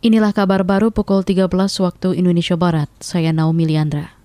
Inilah kabar baru pukul 13 waktu Indonesia Barat. Saya Naomi Liandra.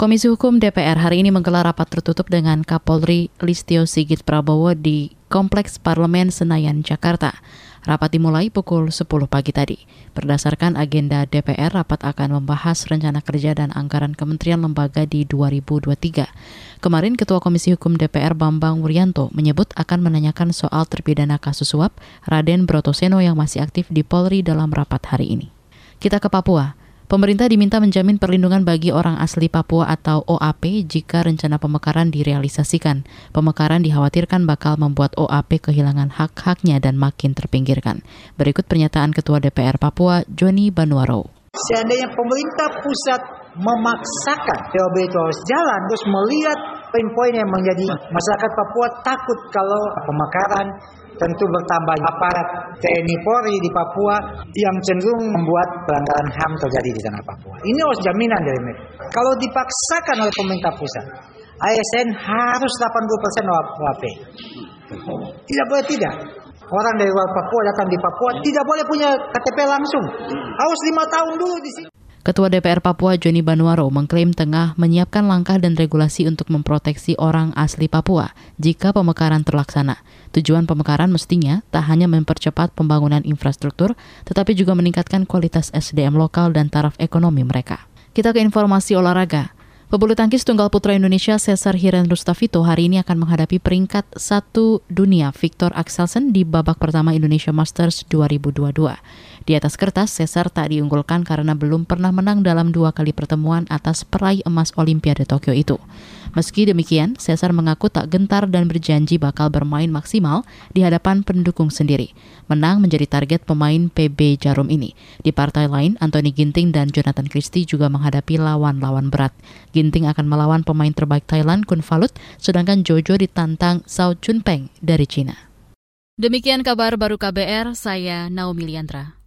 Komisi Hukum DPR hari ini menggelar rapat tertutup dengan Kapolri Listio Sigit Prabowo di Kompleks Parlemen Senayan, Jakarta. Rapat dimulai pukul 10 pagi tadi. Berdasarkan agenda DPR, rapat akan membahas rencana kerja dan anggaran kementerian lembaga di 2023. Kemarin Ketua Komisi Hukum DPR Bambang Wuryanto menyebut akan menanyakan soal terpidana kasus suap Raden Brotoseno yang masih aktif di Polri dalam rapat hari ini. Kita ke Papua. Pemerintah diminta menjamin perlindungan bagi orang asli Papua atau OAP jika rencana pemekaran direalisasikan. Pemekaran dikhawatirkan bakal membuat OAP kehilangan hak-haknya dan makin terpinggirkan. Berikut pernyataan Ketua DPR Papua, Joni Banuaro. Seandainya pemerintah pusat memaksakan POB itu harus jalan, terus melihat poin-poin yang menjadi masyarakat Papua takut kalau pemekaran tentu bertambah aparat TNI Polri di Papua yang cenderung membuat pelanggaran HAM terjadi di tanah Papua. Ini harus jaminan dari mereka. Kalau dipaksakan oleh pemerintah pusat, ASN harus 80% WAP. Tidak boleh tidak. Orang dari luar Papua datang di Papua tidak boleh punya KTP langsung. Harus lima tahun dulu di sini. Ketua DPR Papua Joni Banuaro mengklaim tengah menyiapkan langkah dan regulasi untuk memproteksi orang asli Papua jika pemekaran terlaksana. Tujuan pemekaran mestinya tak hanya mempercepat pembangunan infrastruktur, tetapi juga meningkatkan kualitas SDM lokal dan taraf ekonomi mereka. Kita ke informasi olahraga. Pebulu tangkis tunggal putra Indonesia Cesar Hiren Rustafito hari ini akan menghadapi peringkat satu dunia Victor Axelsen di babak pertama Indonesia Masters 2022. Di atas kertas, Cesar tak diunggulkan karena belum pernah menang dalam dua kali pertemuan atas peraih emas Olimpiade Tokyo itu. Meski demikian, Cesar mengaku tak gentar dan berjanji bakal bermain maksimal di hadapan pendukung sendiri. Menang menjadi target pemain PB Jarum ini. Di partai lain, Anthony Ginting dan Jonathan Christie juga menghadapi lawan-lawan berat. Ginting akan melawan pemain terbaik Thailand Kun Falut, sedangkan Jojo ditantang Sao Chun Peng dari Cina. Demikian kabar baru KBR, saya Naomi Liandra.